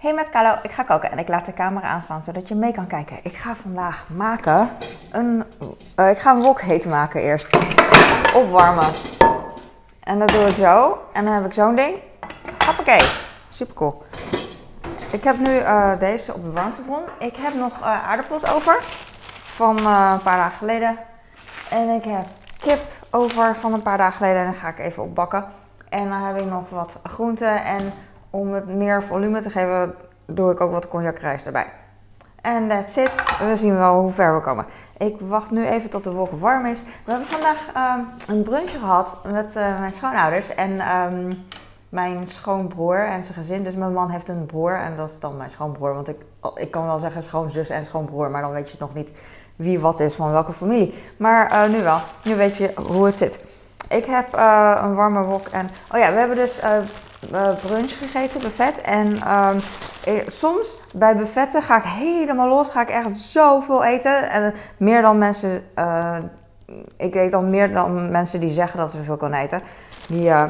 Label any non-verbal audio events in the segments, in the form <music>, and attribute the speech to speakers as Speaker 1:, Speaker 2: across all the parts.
Speaker 1: Hey met Carlo, ik ga koken en ik laat de camera aanstaan zodat je mee kan kijken. Ik ga vandaag maken een... eh, ik ga een wok heet maken eerst. Opwarmen. En dat doe ik zo. En dan heb ik zo'n ding. Hoppakee. Super cool. Ik heb nu eh, deze op de warmtebron. Ik heb nog eh, aardappels over. Van een paar dagen geleden. En ik heb kip over van een paar dagen geleden. En dan ga ik even opbakken. En dan heb ik nog wat groenten. En om het meer volume te geven, doe ik ook wat cognacrijst erbij. En that's it. We zien wel hoe ver we komen. Ik wacht nu even tot de wok warm is. We hebben vandaag ehm, een brunch gehad met eh, mijn schoonouders en ehm, mijn schoonbroer en zijn gezin. Dus mijn man heeft een broer en dat is dan mijn schoonbroer. Want ik, ik kan wel zeggen schoonzus en schoonbroer, maar dan weet je nog niet wie wat is van welke familie. Maar eh, nu wel. Nu weet je hoe het zit. Ik heb eh, een warme wok en... Oh ja, we hebben dus brunch gegeten, buffet. En ehm, eh, soms bij buffetten ga ik helemaal los. Ga ik echt zoveel eten. En eh, meer dan mensen... eh, ik weet dan meer dan mensen die zeggen dat ze veel kunnen eten. Die... eh,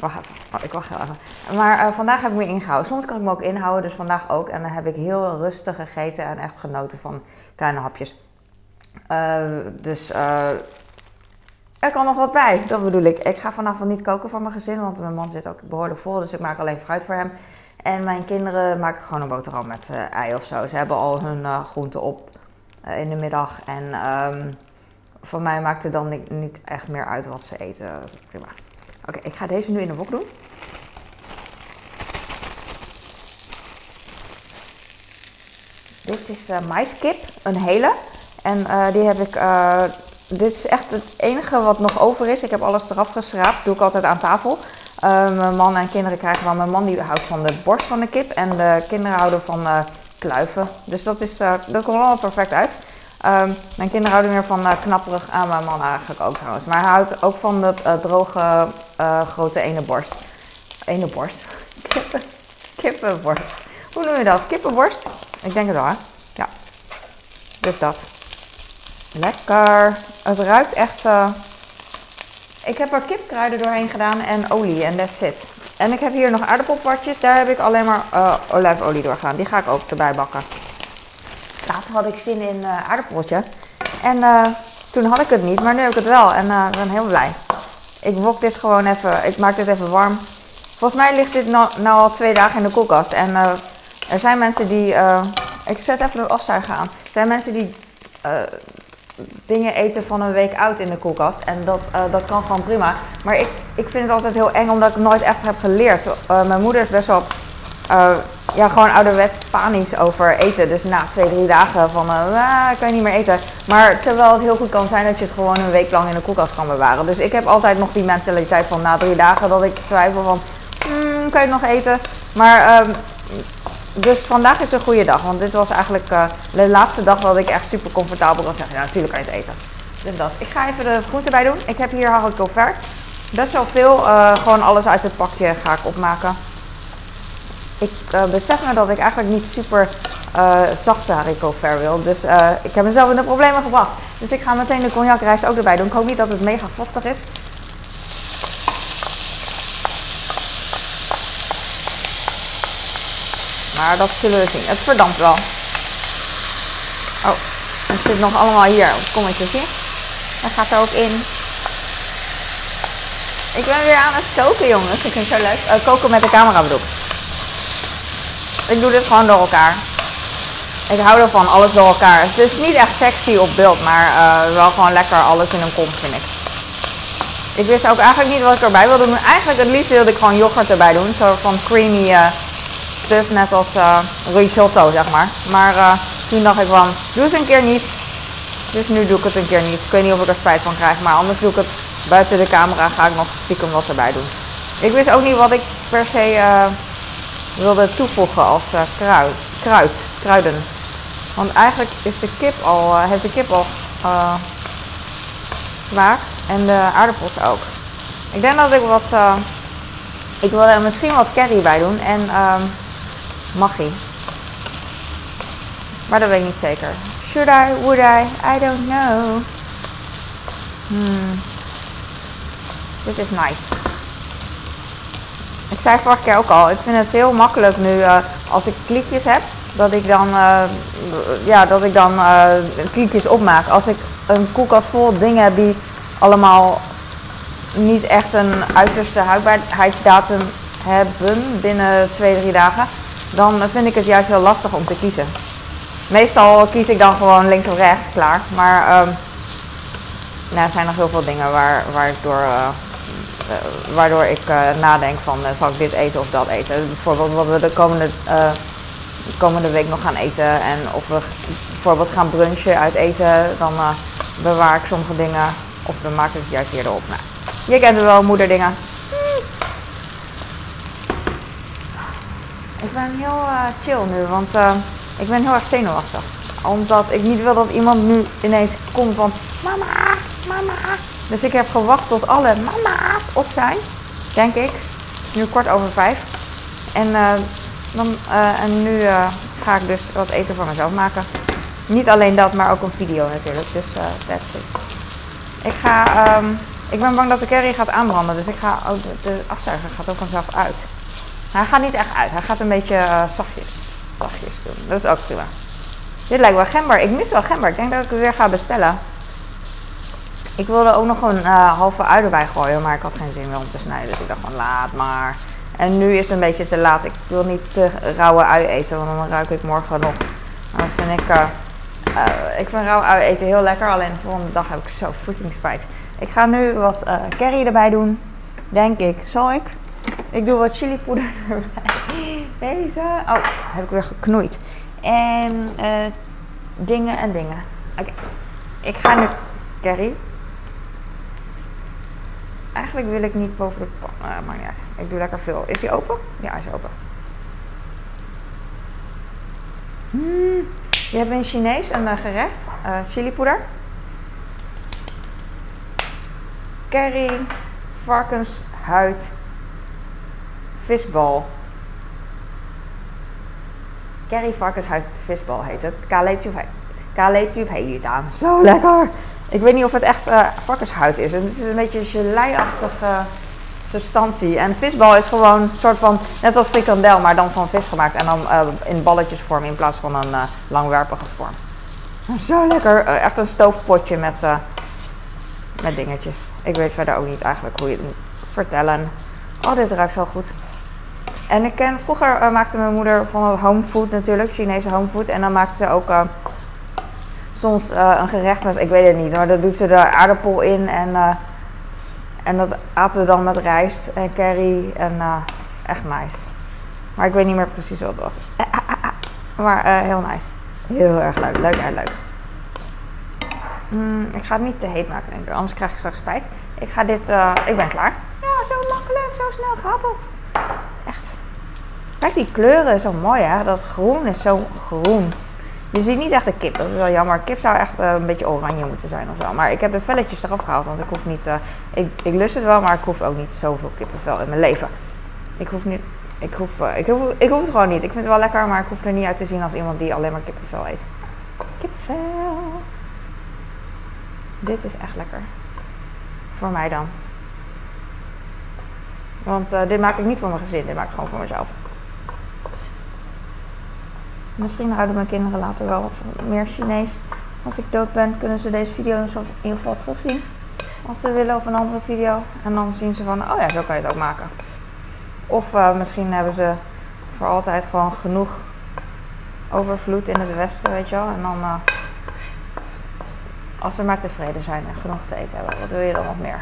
Speaker 1: wacht even. Oh, ik wacht heel even. Maar eh, vandaag heb ik me ingehouden. Soms kan ik me ook inhouden, dus vandaag ook. En dan heb ik heel rustig gegeten en echt genoten van kleine hapjes. Eh, dus eh, er kan nog wat bij, dat bedoel ik. Ik ga vanavond niet koken voor mijn gezin, want mijn man zit ook behoorlijk vol. Dus ik maak alleen fruit voor hem. En mijn kinderen maken gewoon een boterham met eh, ei of zo. Ze hebben al hun eh, groenten op eh, in de middag. En ehm, voor mij maakt het dan niet, echt meer uit wat ze eten. Prima. Oké, ik ga deze nu in de wok doen. Dit is maiskip, een hele. En die heb ik. Dit is echt het enige wat nog over is. Ik heb alles eraf geschraapt. Doe ik altijd aan tafel. Eh, mijn man en kinderen krijgen wel. Mijn man die houdt van de borst van de kip. En de kinderen houden van eh, kluiven. Dus dat, is, eh, dat komt allemaal perfect uit. Ehm, mijn kinderen houden meer van knapperig. aan mijn man eigenlijk ook trouwens. Maar hij houdt ook van de droge, grote ene borst. Ene borst? <laughs> Kippen. Kippenborst. Hoe noem je dat? Kippenborst? Ik denk het wel, hè? Ja. Dus dat. Lekker. Het ruikt echt... eh, Ik heb er kipkruiden doorheen gedaan en olie en that's it. En ik heb hier nog aardappelpartjes. Daar heb ik alleen maar eh, olijfolie door gedaan. Die ga ik ook erbij bakken. Later had ik zin in eh aardappeltje. En toen had ik het niet, maar nu heb ik het wel. En ik ben heel blij. Ik wok dit gewoon even. Ik maak dit even warm. Volgens mij ligt dit nou, nou al twee dagen in de koelkast. En er zijn mensen die. ik zet even de afzuiger aan. Er zijn mensen die dingen eten van een week oud in de koelkast. En dat, eh, dat kan gewoon prima. Maar ik, ik vind het altijd heel eng omdat ik nooit echt heb geleerd. Eh, mijn moeder is best wel. eh, ja, gewoon ouderwets panisch over eten. Dus na twee, drie dagen van, ah, kan niet meer eten. Maar terwijl het heel goed kan zijn dat je het gewoon een week lang in de koelkast kan bewaren. Dus ik heb altijd nog die mentaliteit van na drie dagen dat ik twijfel van, hmm, kan je het nog eten? Maar, ehm, dus vandaag is een goede dag. Want dit was eigenlijk eh, de laatste dag dat ik echt super comfortabel kan zeggen, ja natuurlijk kan je het eten. Dus dat. Ik ga even de groenten bij doen. Ik heb hier haricot vert. Best wel veel. eh, gewoon alles uit het pakje ga ik opmaken. Ik eh, besef me dat ik eigenlijk niet super zachte haricot wil. Dus ik heb mezelf in de problemen gebracht. Dus ik ga meteen de cognacrijst ook erbij doen. Ik hoop niet dat het mega vochtig is. Maar dat zullen we zien. Het verdampt wel. Oh, het zit nog allemaal hier op het je? Dat gaat er ook in. Ik ben weer aan het koken, jongens. Ik vind het zo leuk. Eh, koken met de camera bedoel ik. Ik doe dit gewoon door elkaar. Ik hou ervan, alles door elkaar. Het is niet echt sexy op beeld, maar eh, wel gewoon lekker alles in een kom, vind ik. Ik wist ook eigenlijk niet wat ik erbij wilde doen. Eigenlijk het liefst wilde ik gewoon yoghurt erbij doen. Zo van creamy eh, net als eh, risotto, zeg maar. Maar eh, toen dacht ik van, doe eens een keer niet. Dus nu doe ik het een keer niet. Ik weet niet of ik er spijt van krijg, maar anders doe ik het buiten de camera. Ga ik nog stiekem wat erbij doen. Ik wist ook niet wat ik per se eh, wilde toevoegen als kruid, kruid, kruiden. Want eigenlijk is de kip al, heeft de kip al smaak en de aardappels ook. Ik denk dat ik wat, ik wil er misschien wat curry bij doen en ehm maggi. Maar dat weet ik niet zeker. Should I, would I, I don't know. Hmm. Dit is nice. Ik zei vorige keer ook al, ik vind het heel makkelijk nu, eh, als ik kliekjes heb, dat ik dan, uh, ja, dat ik dan uh, kliekjes opmaak. Als ik een koelkast vol dingen heb die allemaal niet echt een uiterste houdbaarheidsdatum hebben binnen twee, drie dagen, dan vind ik het juist heel lastig om te kiezen. Meestal kies ik dan gewoon links of rechts, klaar. Maar um, nou, er zijn nog heel veel dingen waar, waar door, uh, waardoor ik uh, nadenk van zal ik dit eten of dat eten. Bijvoorbeeld wat we de komende, de komende week nog gaan eten en of we bijvoorbeeld gaan brunchen uit eten, dan bewaar ik sommige dingen of dan maak ik het juist eerder op. Nou, je kent het wel, moederdingen. Ik ben heel chill nu, want ik ben heel erg zenuwachtig. Omdat ik niet wil dat iemand nu ineens komt van mama, mama. Dus ik heb gewacht tot alle mama's op zijn, denk ik. Het is nu kwart over vijf. En, uh, dan, en nu ga ik dus wat eten voor mezelf maken. Niet alleen dat, maar ook een video natuurlijk. Dus that's it. Ik ga, um, ik ben bang dat de curry gaat aanbranden. Dus ik ga ook, de afzuiger gaat ook vanzelf uit. Hij gaat niet echt uit. Hij gaat een beetje zachtjes zachtjes doen. Dat is ook prima. Dit lijkt wel gember. Ik mis wel gember. Ik denk dat ik het weer ga bestellen. Ik wilde ook nog een uh, halve ui erbij gooien, maar ik had geen zin meer om te snijden. Dus ik dacht van laat maar. En nu is het een beetje te laat. Ik wil niet te rauwe ui eten, want dan ruik ik morgen nog. Dat vind ik... Uh, uh, ik vind rauwe ui eten heel lekker, alleen de volgende dag heb ik zo freaking spijt. Ik ga nu wat curry erbij doen, denk ik. Zal ik? Ik doe wat chilipoeder <laughs> erbij. Deze. Oh, heb ik weer geknoeid. En uh, dingen en dingen. Oké. Ik ga nu curry. Eigenlijk wil ik niet boven de pan. Uh, maar uit. Ik doe lekker veel. Is die open? Ja, hij is open. Mm. Je hebt in Chinees een uh, gerecht. Chilipoeder. Curry. Varkenshuid visbal. Kerry Varkenshuis visbal heet het. Kale-tube heet aan. Zo lekker! Ik weet niet of het echt uh, varkenshuid is. Het is een beetje gelei-achtige substantie. En visbal is gewoon een soort van, net als frikandel, maar dan van vis gemaakt. En dan uh, in balletjesvorm in plaats van een langwerpige vorm. Zo lekker. echt een stoofpotje met, met dingetjes. Ik weet verder ook niet eigenlijk hoe je het moet vertellen. Oh, dit ruikt zo goed. En ik ken, vroeger uh, maakte mijn moeder van homefood natuurlijk, Chinese homefood. En dan maakte ze ook uh, soms uh, een gerecht met, ik weet het niet, maar dan doet ze de aardappel in. En, en dat aten we dan met rijst en curry. En echt nice. Maar ik weet niet meer precies wat het was. <laughs> Maar heel nice. Heel erg leuk. Leuk en leuk. Mm, ik ga het niet te heet maken, denk ik. Anders krijg ik straks spijt. Ik ga dit... ik ben klaar. Ja, zo makkelijk. Zo snel gaat het. Kijk, die kleuren zo mooi hè. Dat groen is zo groen. Je ziet niet echt de kip, dat is wel jammer. Kip zou echt uh, een beetje oranje moeten zijn of zo. Maar ik heb de velletjes eraf gehaald, want ik hoef niet... Uh, ik, ik lust het wel, maar ik hoef ook niet zoveel kippenvel in mijn leven. Ik hoef niet... Ik hoef, uh, ik, hoef, ik hoef het gewoon niet. Ik vind het wel lekker, maar ik hoef er niet uit te zien als iemand die alleen maar kippenvel eet. Kippenvel. Dit is echt lekker. Voor mij dan. Want dit maak ik niet voor mijn gezin, dit maak ik gewoon voor mezelf. Misschien houden mijn kinderen later wel meer Chinees. Als ik dood ben, kunnen ze deze video in ieder geval terugzien. Als ze willen of een andere video. En dan zien ze van, oh ja, zo kan je het ook maken. Of uh, misschien hebben ze voor altijd gewoon genoeg overvloed in het westen, weet je wel. En dan, uh, als ze maar tevreden zijn en genoeg te eten hebben, wat wil je dan nog meer?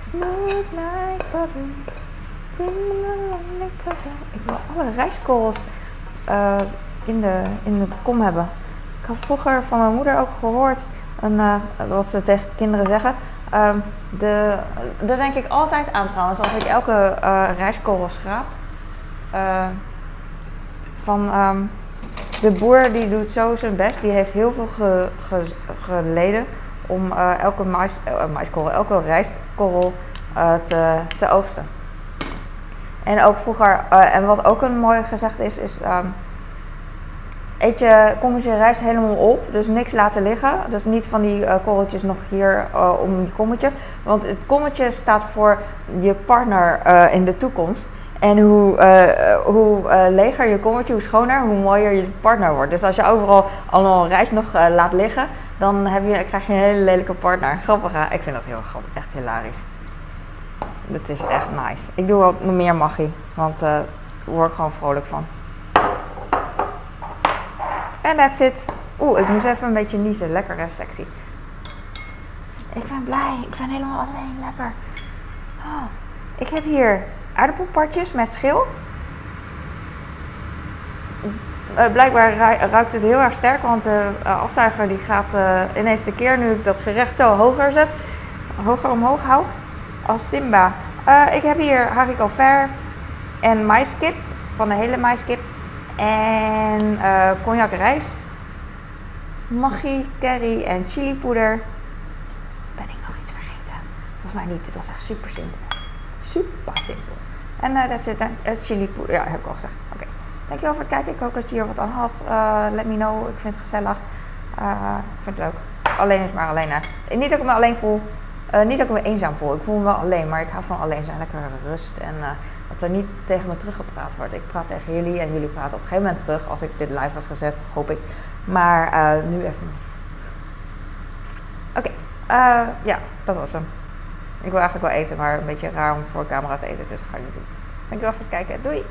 Speaker 1: Smooth like butter. Ik wil alle rijstkorrels uh, in, de, in de kom hebben. Ik had vroeger van mijn moeder ook gehoord een, uh, wat ze tegen kinderen zeggen. Uh, de, daar denk ik altijd aan trouwens, als ik elke uh, rijstkorrel schraap. van um, de boer die doet zo zijn best, die heeft heel veel ge, ge, geleden om elke mais, maiskorrel, elke rijstkorrel te, te oogsten. En ook vroeger, uh, en wat ook een mooi gezegd is, is um, eet je kommetje rijst helemaal op. Dus niks laten liggen. Dus niet van die uh, korreltjes nog hier uh, om die kommetje. Want het kommetje staat voor je partner in de toekomst. En hoe, eh, hoe eh, leger je kommertje, hoe schoner, hoe mooier je partner wordt. Dus als je overal allemaal rijst nog eh, laat liggen, dan heb je, krijg je een hele lelijke partner. Grappig hè? Ik vind dat heel. Echt hilarisch. Dat is echt nice. Ik doe nog meer magie, want daar word ik gewoon vrolijk van. En that's it. Oeh, ik moest even een beetje niezen. Lekker hè, sexy. Ik ben blij. Ik ben helemaal alleen. Lekker. Oh. Ik heb hier aardappelpartjes met schil. Uh, blijkbaar ruikt het heel erg sterk, want de uh, afzuiger die gaat uh, ineens de keer nu ik dat gerecht zo hoger zet, hoger omhoog hou, als Simba. ik heb hier haricot ver en maiskip, van de hele maiskip. En cognac rijst, magie, curry en chilipoeder. Ben ik nog iets vergeten? Volgens mij niet, dit was echt super simpel. Super simpel. En uh, that's it. Het chili poeder. Ja, heb ik al gezegd. Oké. Dankjewel voor het kijken. Ik hoop dat je hier wat aan had. Uh, let me know. Ik vind het gezellig. Uh, ik vind het leuk. Alleen is maar alleen. Niet dat ik me alleen voel. Niet dat ik me eenzaam voel. Ik voel me wel alleen. Maar ik hou van alleen zijn. Lekker rust. En dat er niet tegen me teruggepraat wordt. Ik praat tegen jullie. En jullie praten op een gegeven moment terug. Als ik dit live heb gezet. Hoop ik. Maar nu even niet. Oké. Ja, dat was hem. Ik wil eigenlijk wel eten, maar een beetje raar om voor camera te eten, dus dat ga ik niet doen. Dankjewel voor het kijken. Doei!